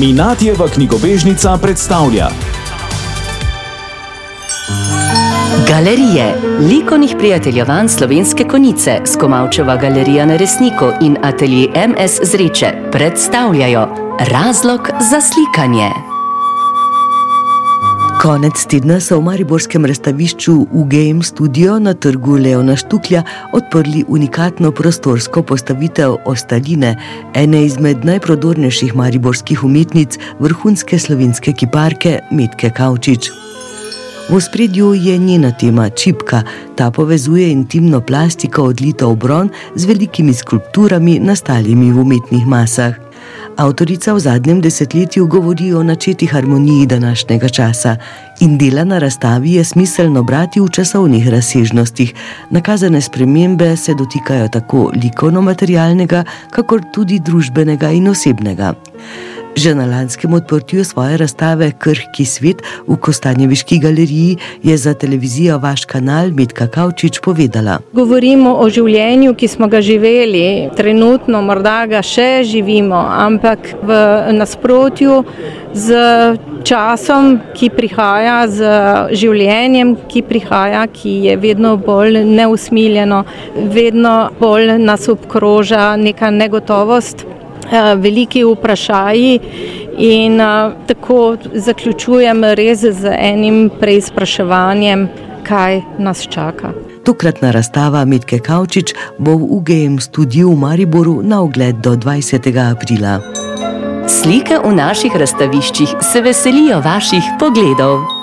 Minatjeva knjigobežnica predstavlja. Galerije, likovnih prijateljevanj slovenske konice, Skomalčeva galerija na resniku in atelje MS Zreče predstavljajo razlog za slikanje. Konec tedna so v Mariborskem razstavišču UGM Studio na trgu Leona Štuklja odprli unikatno prostorsko postavitev Ostaline, ene izmed najprodornejših mariborskih umetnic, vrhunske slovenske kiparke Metke Kavčič. V spredju je njena tema čipka, ta povezuje intimno plastiko odlito v bron z velikimi skulpturami nastalimi v umetnih masah. Avtorica v zadnjem desetletju govori o načeti harmoniji današnjega časa in dela na razstavi je smiselno brati v časovnih razsežnostih. Nakazane spremembe se dotikajo tako likovno-materialnega, kakor tudi družbenega in osebnega. Že na lanskem odprtju svoje razstave Krhki svet v Kostanjeviški galeriji je za televizijo vaš kanal Medka Kavčič povedala. Govorimo o življenju, ki smo ga živeli, trenutno morda ga še živimo, ampak v nasprotju z časom, ki prihaja, z življenjem, ki prihaja, ki je vedno bolj neusmiljeno, vedno bolj nas obkroža neka negotovost. Eh, veliki vprašaji in eh, tako zaključujem res z enim preizpraševanjem, kaj nas čaka. Tokratna razstava Mitke Kavčič bo v UGM studiu v Mariboru na ogled do 20. aprila. Slike v naših razstaviščih se veselijo vaših pogledov.